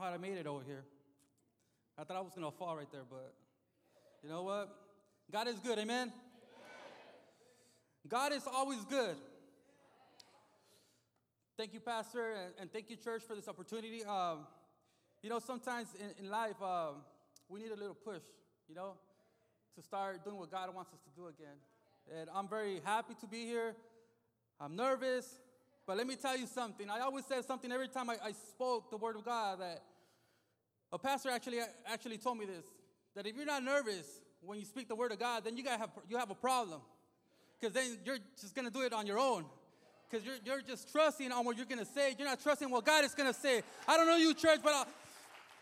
how I made it over here. I thought I was going to fall right there, but you know what? God is good, amen? God is always good. Thank you, Pastor, and, and thank you, church, for this opportunity. Um, you know, sometimes in, in life, um, we need a little push, you know, to start doing what God wants us to do again. And I'm very happy to be here. I'm nervous, but let me tell you something. I always said something every time I, I spoke the word of God that a pastor actually actually told me this that if you're not nervous when you speak the word of God, then you got have you have a problem because then you're just gonna do it on your own because you're, you're just trusting on what you're to say. You're not trusting what God is to say. I don't know you, church, but I,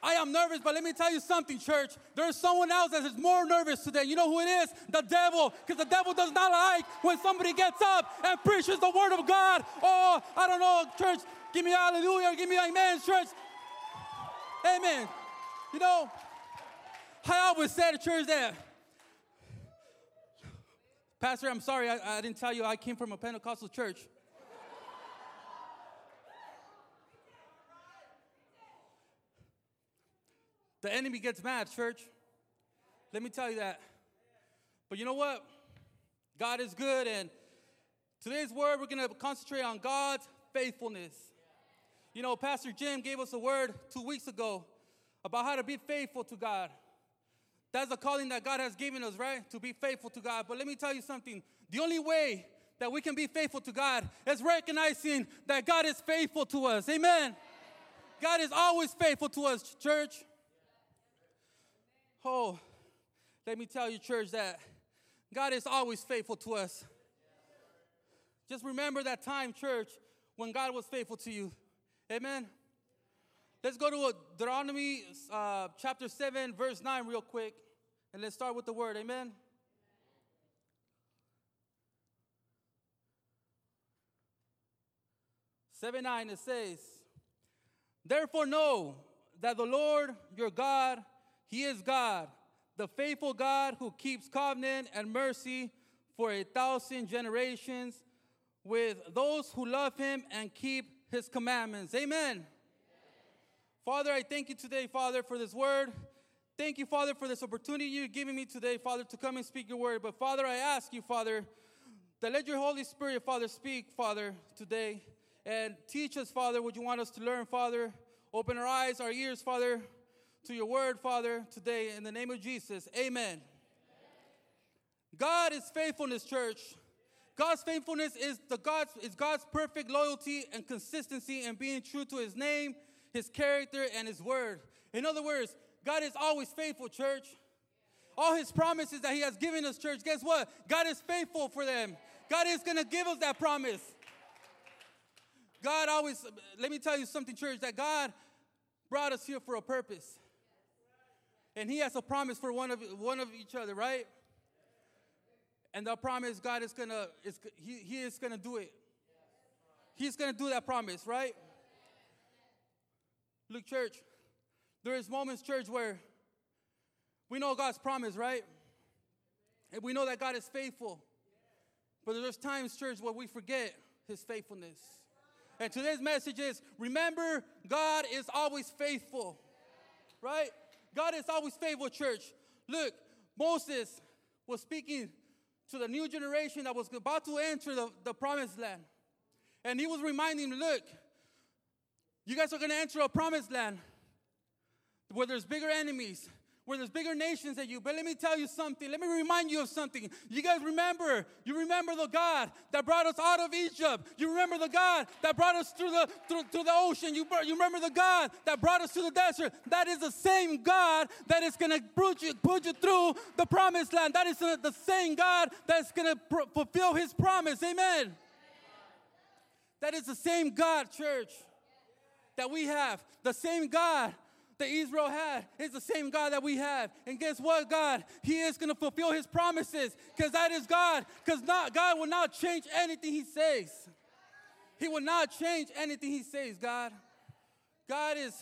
I am nervous, but let me tell you something, church. There's someone else that is more nervous today. You know who it is? The devil. Because the devil does not like when somebody gets up and preaches the word of God. Oh, I don't know, church. Give me hallelujah. Give me amen, church. Amen. You know, I always say to church that, Pastor, I'm sorry, I, I didn't tell you I came from a Pentecostal church. The enemy gets mad, church. Let me tell you that. But you know what? God is good, and today's word, we're going to concentrate on God's faithfulness. You know, Pastor Jim gave us a word two weeks ago about how to be faithful to God. That's the calling that God has given us, right? To be faithful to God. But let me tell you something. The only way that we can be faithful to God is recognizing that God is faithful to us. Amen. God is always faithful to us, church. Oh, let me tell you, church, that God is always faithful to us. Just remember that time, church, when God was faithful to you. Amen. Let's go to Deuteronomy uh, chapter 7, verse 9, real quick, and let's start with the word. Amen. Seven nine it says, Therefore know that the Lord your God he is God, the faithful God who keeps covenant and mercy for a thousand generations with those who love him and keep his commandments. Amen. Amen. Father, I thank you today, Father, for this word. Thank you, Father, for this opportunity you're giving me today, Father, to come and speak your word. But, Father, I ask you, Father, that let your Holy Spirit, Father, speak, Father, today and teach us, Father, what you want us to learn, Father. Open our eyes, our ears, Father, to your word, Father, today in the name of Jesus. Amen. Amen. God is faithful in faithfulness, church. God's faithfulness is the God's is God's perfect loyalty and consistency and being true to his name, his character, and his word. In other words, God is always faithful, church. All his promises that he has given us, church, guess what? God is faithful for them. God is gonna give us that promise. God always, let me tell you something, church, that God brought us here for a purpose and he has a promise for one of one of each other, right? And the promise God is gonna is he, he is gonna do it. He's gonna do that promise, right? Look, church, there is moments, church, where we know God's promise, right? And we know that God is faithful. But there's times, church, where we forget his faithfulness. And today's message is remember, God is always faithful, right? God is always faithful, church. Look, Moses was speaking to the new generation that was about to enter the, the promised land. And he was reminding them, look, you guys are going to enter a promised land where there's bigger enemies, where there's bigger nations than you. But let me tell you something. Let me remind you of something. You guys remember, you remember the God that brought us out of Egypt. You remember the God that brought us through the through, through the ocean. You, you remember the God that brought us to the desert. That is the same God that is going to put you, put you through the promised land. That is the, same God that's going to pr- fulfill his promise. Amen. That is the same God, church, that we have. The same God that Israel had is the same God that we have. And guess what, God? He is going to fulfill his promises because that is God. Because not God will not change anything he says. He will not change anything he says, God. God is,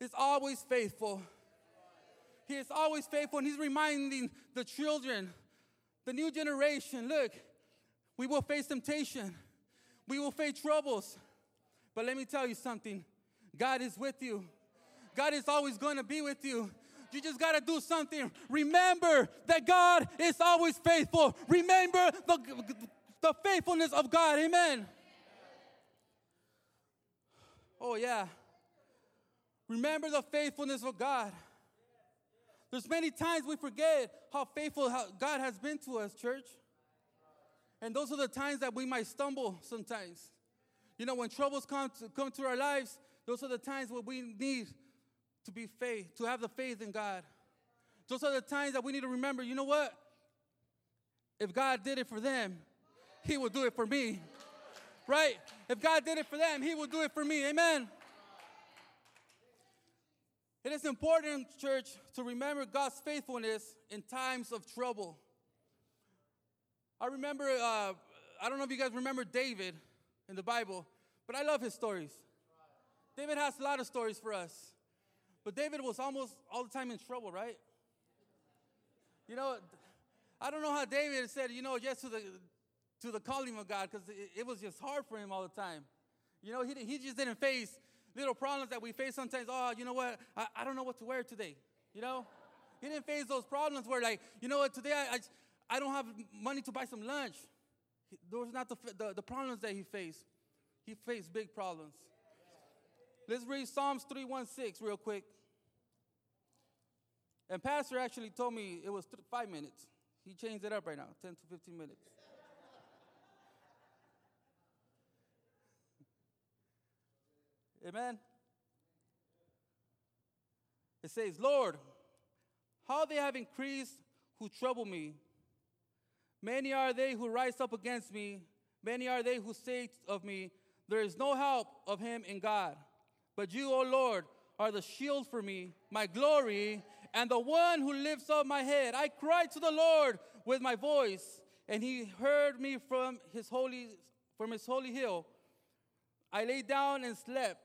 is always faithful. He is always faithful, and he's reminding the children, the new generation, look, we will face temptation. We will face troubles. But let me tell you something. God is with you. God is always going to be with you. You just got to do something. Remember that God is always faithful. Remember the, the faithfulness of God. Amen. Oh, yeah. Remember the faithfulness of God. There's many times we forget how faithful God has been to us, church. And those are the times that we might stumble sometimes. You know, when troubles come to, come to our lives, those are the times where we need to be faith, to have the faith in God. Those are the times that we need to remember, you know what? If God did it for them, He will do it for me. Right? If God did it for them, He will do it for me. Amen. It is important, church, to remember God's faithfulness in times of trouble. I remember, uh, I don't know if you guys remember David in the Bible, but I love his stories. David has a lot of stories for us. But David was almost all the time in trouble, right? You know, I don't know how David said, you know, yes to the to the calling of God because it, it, was just hard for him all the time. You know, he, he just didn't face little problems that we face sometimes. Oh, you know what? I, I don't know what to wear today. You know, he didn't face those problems where like, you know what? Today I, I, I don't have money to buy some lunch. Those not the, the, the problems that he faced. He faced big problems. Let's read Psalms 316 real quick. And Pastor actually told me it was th- five minutes. He changed it up right now 10 to 15 minutes. Amen. It says, Lord, how they have increased who trouble me. Many are they who rise up against me. Many are they who say of me, There is no help of him in God. But you, O Lord, are the shield for me, my glory, and the one who lifts up my head. I cried to the Lord with my voice, and he heard me from his holy from his holy hill. I lay down and slept.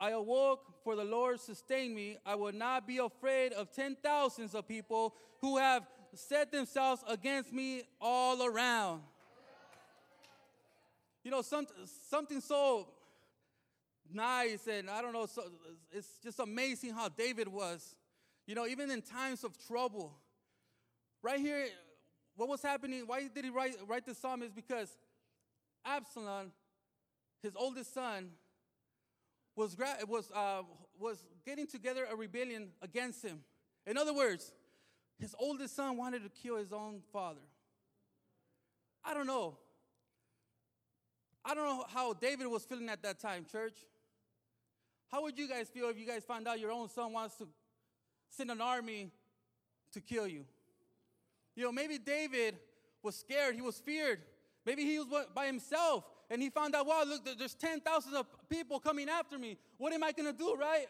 I awoke, for the Lord sustained me. I will not be afraid of ten thousands of people who have set themselves against me all around. You know, some, something so nice and I don't know, so it's just amazing how David was. You know, even in times of trouble. Right here, what was happening? Why did he write, write this psalm? Is because Absalom, his oldest son, was, was, uh, was getting together a rebellion against him. In other words, his oldest son wanted to kill his own father. I don't know. I don't know how David was feeling at that time, church. How would you guys feel if you guys found out your own son wants to send an army to kill you? You know, maybe David was scared, he was feared. Maybe he was by himself and he found out, wow, look, there's 10,000 of people coming after me. What am I going to do, right?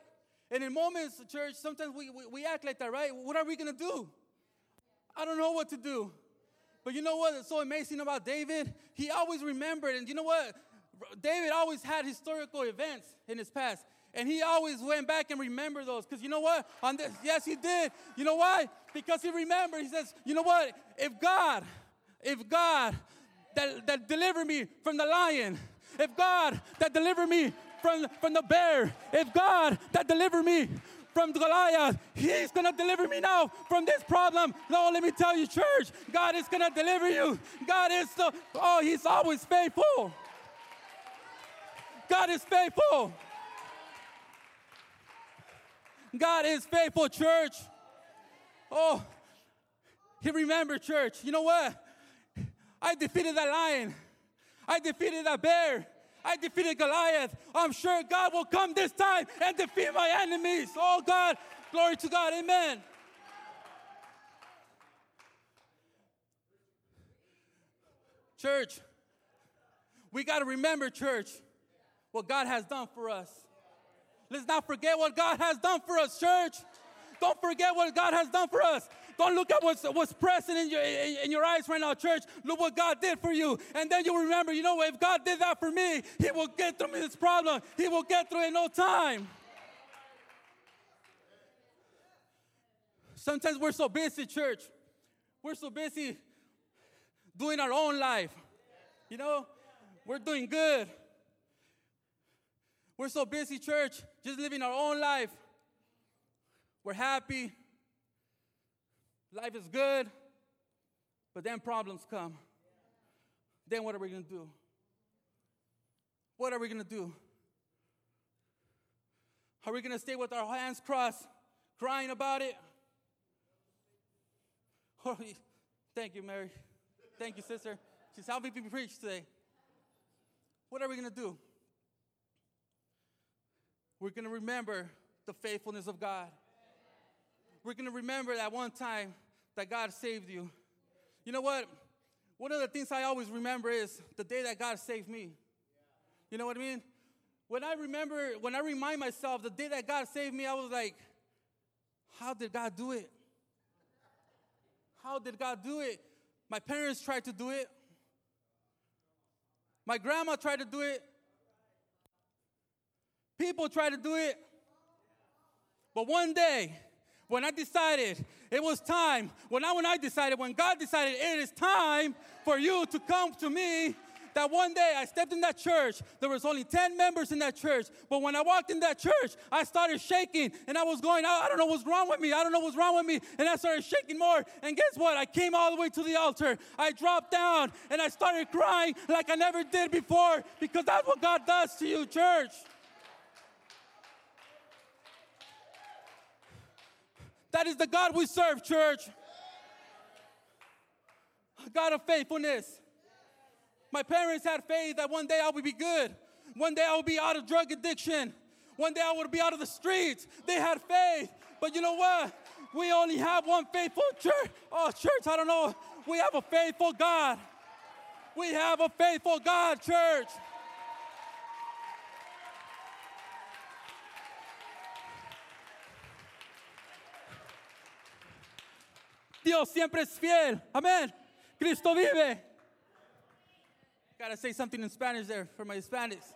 And in moments, church, sometimes we, we, we act like that, right? What are we going to do? I don't know what to do. But you know what? It's so amazing about David? He always remembered, and you know what? David always had historical events in his past. And he always went back and remembered those. Because you know what? On this, yes, he did. You know why? Because he remembered. He says, you know what? If God, if God that, that delivered me from the lion, if God that delivered me from, from the bear, if God that delivered me from Goliath. He's gonna deliver me now from this problem. No, let me tell you, church, God is gonna deliver you. God is the, oh, He's always faithful. God is faithful. God is faithful, church. Oh, he remembered, church. You know what? I defeated that lion. I defeated that bear. I defeated Goliath. I'm sure God will come this time and defeat my enemies. Oh, God. Glory to God. Amen. Church, we got to remember, church, what God has done for us. Let's not forget what God has done for us, church. Don't forget what God has done for us. Don't look at what's, what's present in your, in your eyes right now, church. Look what God did for you. And then you'll remember, you know, if God did that for me, He will get through this problem. He will get through it in no time. Sometimes we're so busy, church. We're so busy doing our own life. You know, we're doing good. We're so busy, church, just living our own life. we're happy, life is good, but then problems come. Then what are we going to do? What are we going to do? Are we going to stay with our hands crossed, crying about it? Thank you, Mary. Thank you, sister. She's helping me preach today. What are we going to do? We're going to remember the faithfulness of God. We're going to remember that one time that God saved you. You know what? One of the things I always remember is the day that God saved me. You know what I mean? When I remember, when I remind myself the day that God saved me, I was like, how did God do it? How did God do it? My parents tried to do it. My grandma tried to do it. People tried to do it. But one day, when I decided it was time, when I when I decided, when God decided it is time for you to come to me, that one day I stepped in that church. There was only 10 members in that church. But when I walked in that church, I started shaking and I was going, I don't know what's wrong with me. I don't know what's wrong with me. And I started shaking more. And guess what? I came all the way to the altar. I dropped down and I started crying like I never did before because that's what God does to you, church. That is the God we serve, church. A God of faithfulness. My parents had faith that one day I would be good. One day I would be out of drug addiction. One day I would be out of the streets. They had faith. But you know what? We only have one faithful church. Oh, church, I don't know. We have a faithful God. We have a faithful God, church. Dios siempre es fiel. Amén. Cristo vive. Gotta say something in Spanish there for my Hispanics.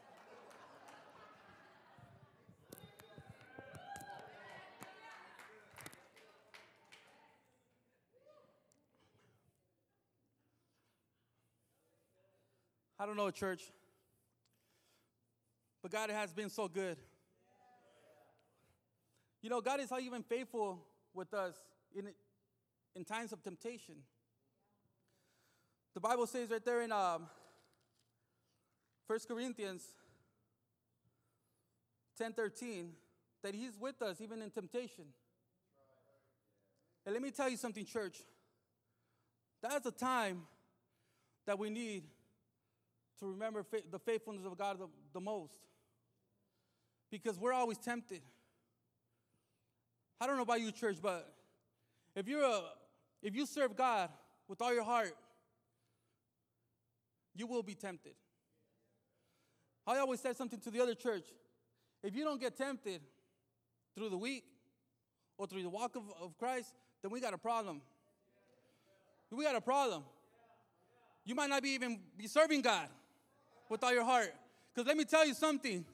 I don't know, church, but God has been so good. You know, God is even faithful with us in, in times of temptation. The Bible says right there in um, 1 Corinthians 10:13 that he's with us even in temptation. And let me tell you something, church. That's a time that we need to remember the faithfulness of God the, the most. Because we're always tempted. I don't know about you, church, but if you're a if you serve God with all your heart, you will be tempted. I always said something to the other church. If you don't get tempted through the week or through the walk of, of Christ, then we got a problem. We got a problem. You might not be even be serving God with all your heart. Because let me tell you something.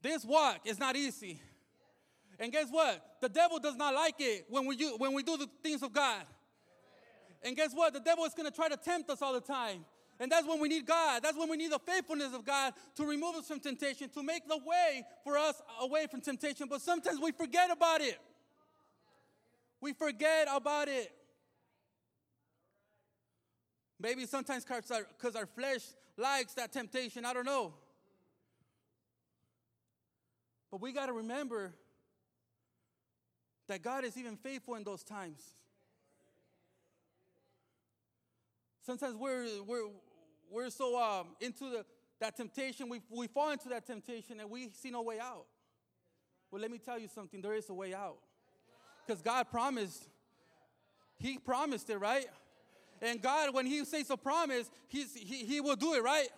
This walk is not easy. And guess what? The devil does not like it when we, when we do the things of God. And guess what? The devil is going to try to tempt us all the time. And that's when we need God. That's when we need the faithfulness of God to remove us from temptation, to make the way for us away from temptation. But sometimes we forget about it. We forget about it. Maybe sometimes because our flesh likes that temptation. I don't know. But we got to remember that God is even faithful in those times. Sometimes we're, we're, we're so um, into the, that temptation, we, we fall into that temptation and we see no way out. Well, let me tell you something there is a way out. Because God promised, He promised it, right? And God, when He says a promise, he's, he, he will do it, right?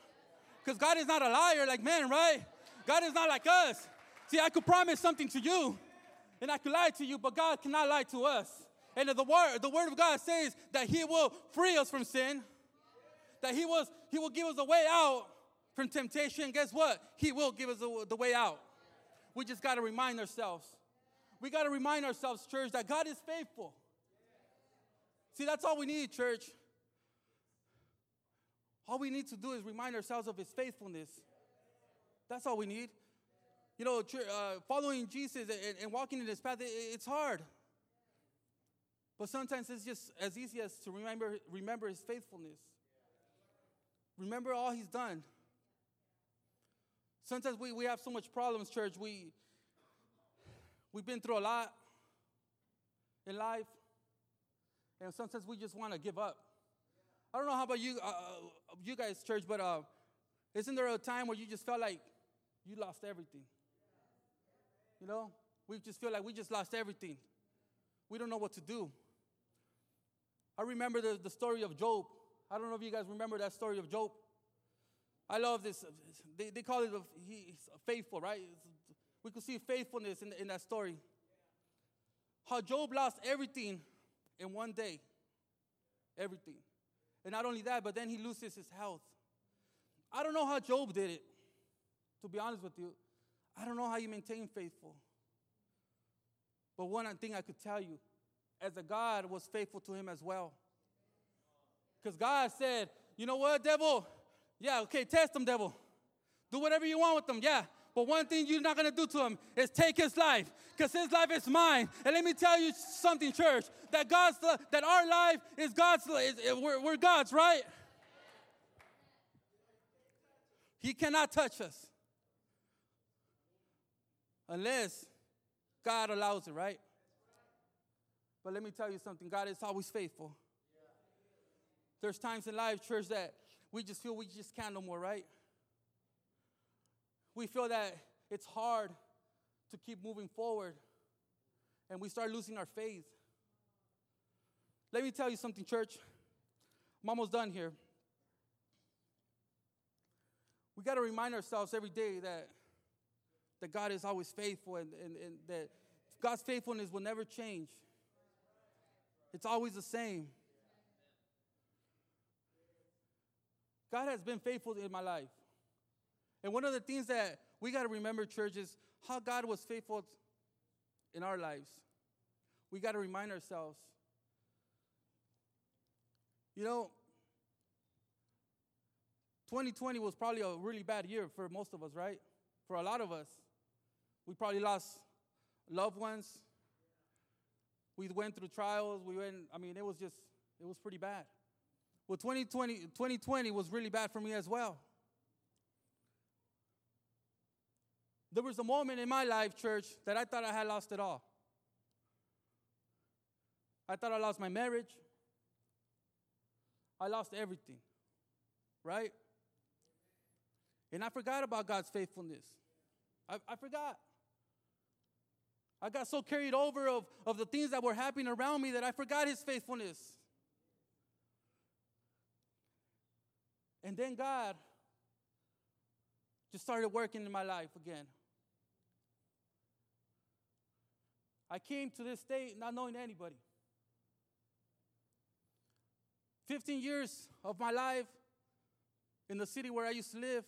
Because God is not a liar like man, right? God is not like us. See, I could promise something to you, and I could lie to you, but God cannot lie to us. And the word, the word of God says that He will free us from sin, that He was He will give us a way out from temptation. Guess what? He will give us the, the way out. We just got to remind ourselves. We got to remind ourselves, church, that God is faithful. See, that's all we need, church. All we need to do is remind ourselves of His faithfulness. That's all we need. You know, uh, following Jesus and, walking in his path, it, it's hard. But sometimes it's just as easy as to remember, remember his faithfulness. Remember all he's done. Sometimes we, we have so much problems, church. We, we've been through a lot in life, and sometimes we just want to give up. I don't know how about you, uh, uh, you guys, church, but uh, isn't there a time where you just felt like you lost everything? You know, we just feel like we just lost everything. We don't know what to do. I remember the, the story of Job. I don't know if you guys remember that story of Job. I love this. They, they call it a, he's faithful, right? We could see faithfulness in, in that story. How Job lost everything in one day. Everything. And not only that, but then he loses his health. I don't know how Job did it, to be honest with you. I don't know how you maintain faithful. But one thing I could tell you, as a God was faithful to him as well. Because God said, you know what, devil? Yeah, okay, test him, devil. Do whatever you want with him, yeah. But one thing you're not gonna do to him is take his life, because his life is mine. And let me tell you something, church, that God's that our life is God's. Is, we're, we're God's, right? He cannot touch us unless God allows it, right? But let me tell you something God is always faithful. There's times in life, church, that we just feel we just can't no more, right? We feel that it's hard to keep moving forward, and we start losing our faith. Let me tell you something, church. I'm almost done here. We got to remind ourselves every day that, that God is always faithful and, and, and that God's faithfulness will never change. It's always the same. God has been faithful in my life. And one of the things that we got to remember, church, is how God was faithful in our lives. We got to remind ourselves. You know, 2020 was probably a really bad year for most of us, right? For a lot of us. We probably lost loved ones. We went through trials. We went, I mean, it was just, it was pretty bad. Well, 2020, 2020 was really bad for me as well. There was a moment in my life, church, that I thought I had lost it all. I thought I lost my marriage. I lost everything, right? And I forgot about God's faithfulness. I, I forgot. I got so carried over of, of the things that were happening around me that I forgot his faithfulness. And then God just started working in my life again. I came to this state not knowing anybody. 15 years of my life in the city where I used to live,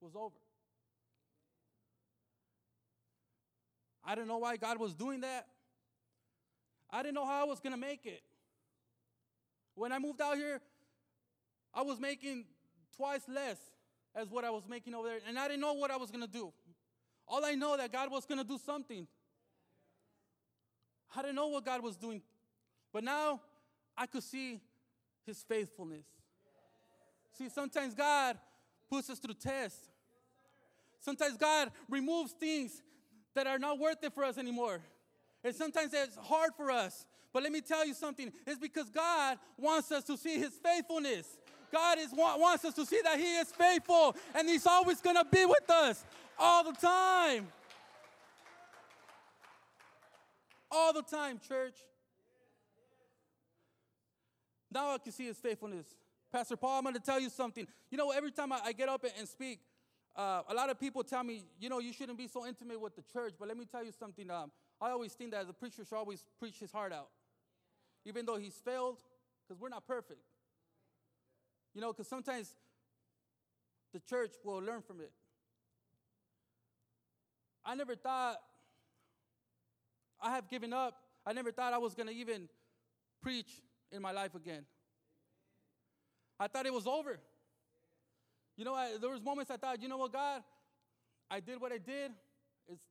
was over. I didn't know why God was doing that. I didn't know how I was going to make it. When I moved out here, I was making twice less as what I was making over there, and I didn't know what I was going to do. All I know that God was going to do something. I didn't know what God was doing. But now I could see his faithfulness. See, sometimes God puts us through tests. Sometimes God removes things that are not worth it for us anymore. And sometimes it's hard for us. But let me tell you something. It's because God wants us to see his faithfulness. God is, wants us to see that he is faithful and he's always going to be with us all the time. All the time, church. Now I can see his faithfulness. Pastor Paul, I'm going to tell you something. You know, every time I, I get up and speak, uh, a lot of people tell me, you know, you shouldn't be so intimate with the church. But let me tell you something. Um, I always think that the preacher should always preach his heart out, even though he's failed, because we're not perfect. You know, because sometimes the church will learn from it. I never thought, I have given up. I never thought I was going to even preach in my life again. I thought it was over. You know, I, there was moments I thought, you know what, God, I did what I did. It's,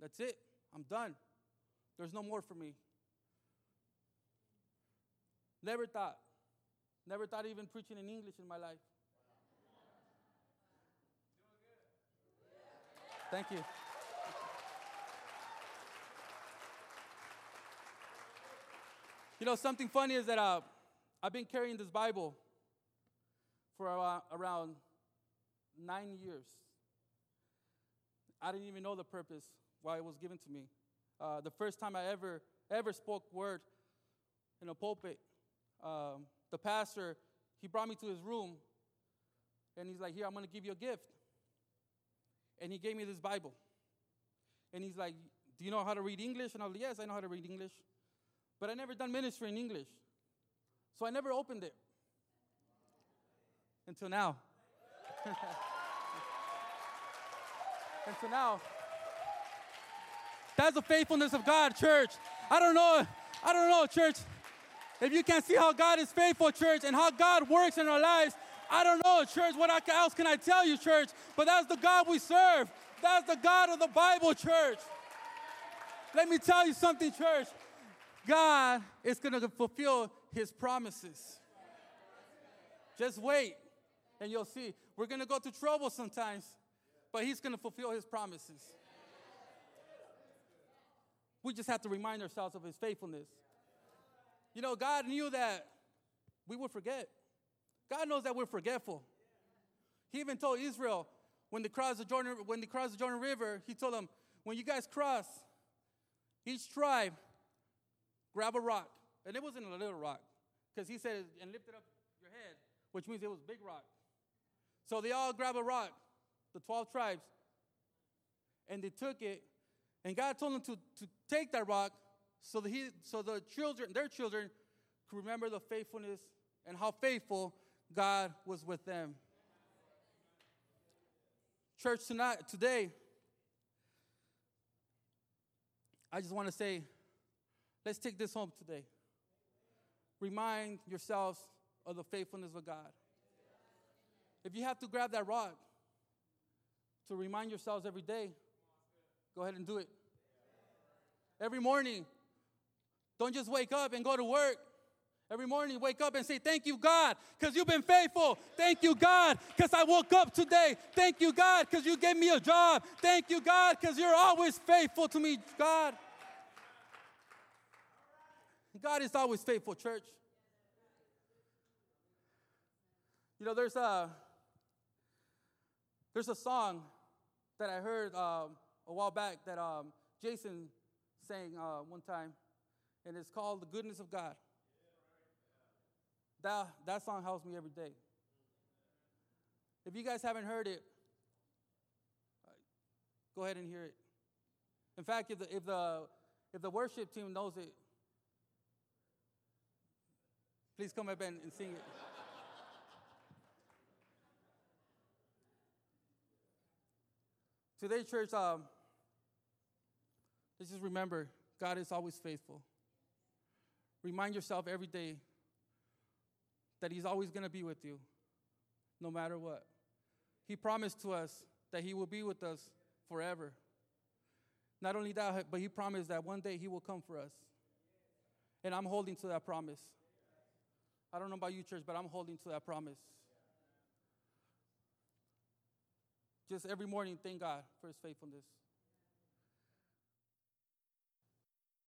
that's it. I'm done. There's no more for me. Never thought. Never thought even preaching in English in my life. Thank you. You know, something funny is that uh, I've been carrying this Bible for uh, around nine years. I didn't even know the purpose why it was given to me. Uh, the first time I ever ever spoke word in a pulpit, um, the pastor he brought me to his room, and he's like, "Here, I'm going to give you a gift." And he gave me this Bible, and he's like, "Do you know how to read English?" And I was like, "Yes, I know how to read English." But I never done ministry in English. So I never opened it. Until now. Until now. That's the faithfulness of God, church. I don't know. I don't know, church. If you can see how God is faithful, church, and how God works in our lives, I don't know, church. What else can I tell you, church? But that's the God we serve. That's the God of the Bible, church. Let me tell you something, church. God is going to fulfill his promises. Just wait and you'll see. We're going to go through trouble sometimes, but he's going to fulfill his promises. We just have to remind ourselves of his faithfulness. You know, God knew that we would forget. God knows that we're forgetful. He even told Israel when they crossed the Jordan, when they crossed the Jordan River, he told them, when you guys cross, each tribe grab a rock. And it wasn't a little rock, because he said, and lift it up your head, which means it was big rock. So they all grab a rock, the 12 tribes, and they took it, and God told them to, to take that rock so that he, so the children, their children, could remember the faithfulness and how faithful God was with them. Church tonight, today, I just want to say Let's take this home today. Remind yourselves of the faithfulness of God. If you have to grab that rock to remind yourselves every day, go ahead and do it. Every morning, don't just wake up and go to work. Every morning, wake up and say, Thank you, God, because you've been faithful. Thank you, God, because I woke up today. Thank you, God, because you gave me a job. Thank you, God, because you're always faithful to me, God. God is always faithful, church. You know, there's a there's a song that I heard um, a while back that um, Jason sang uh, one time, and it's called "The Goodness of God." That that song helps me every day. If you guys haven't heard it, go ahead and hear it. In fact, if the if the if the worship team knows it, Please come up and, and sing it. Today, church, um, let's just remember God is always faithful. Remind yourself every day that He's always going to be with you, no matter what. He promised to us that He will be with us forever. Not only that, but He promised that one day He will come for us. And I'm holding to that promise. I don't know about you, church, but I'm holding to that promise. Just every morning, thank God for his faithfulness.